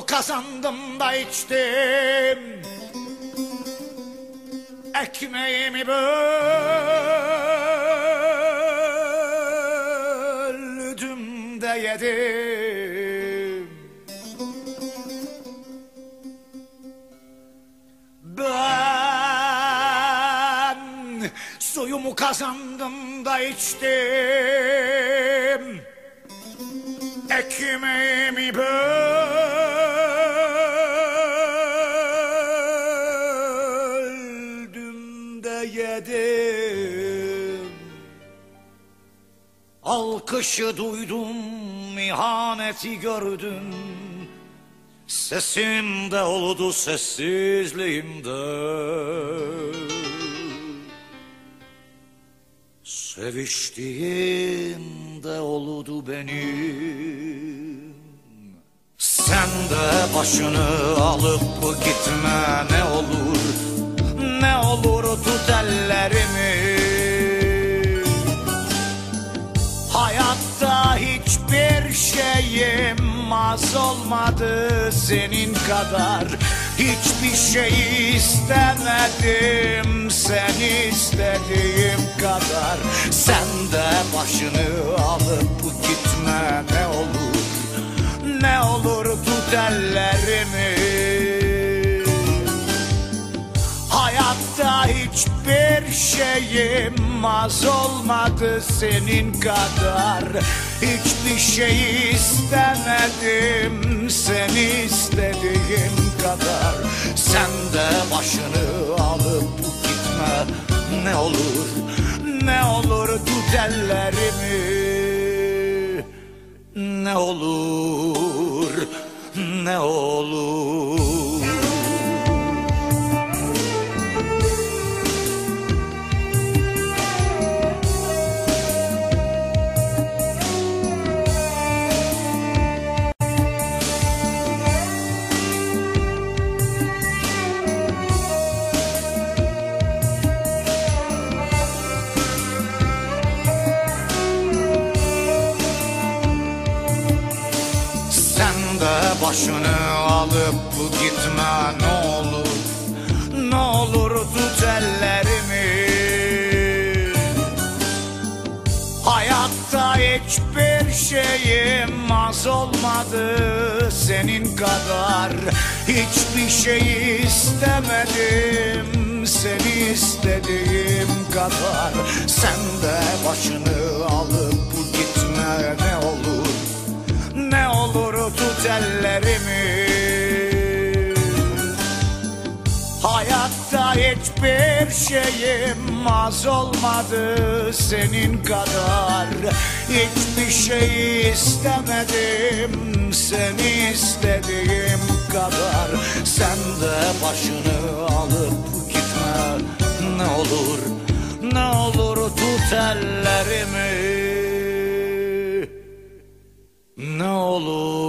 Suyumu kazandım da içtim. Ekmeğimi böldüm de yedim. Ben suyumu kazandım da içtim. Ekmeğimi böldüm yedim. Alkışı duydum, ihaneti gördüm. Sesimde oldu sessizliğimde. Seviştiğimde oldu benim. Sen de başını alıp gitme Ne olur tut ellerimi Hayatta hiçbir şeyim az olmadı senin kadar. Hiçbir şey istemedim sen istediğim kadar. Sen de başını alıp gitme ne olur. Ne olur tut ellerimi hiçbir şeyim az olmadı senin kadar. Hiçbir şey istemedim seni istediğim kadar. Sen de başını alıp gitme ne olur Ne olur tut ellerimi. Ne olur ne olur De başını alıp gitme ne olur Ne olur tut ellerimi. Hayatta hiçbir şeyim az olmadı senin kadar Hiçbir şey istemedim. Seni istediğim kadar Sen de hiçbir şeyim az olmadı senin kadar. Hiçbir şey istemedim seni istediğim kadar. Sen de başını alıp gitme ne olur Ne olur tut ellerimi. Ne olur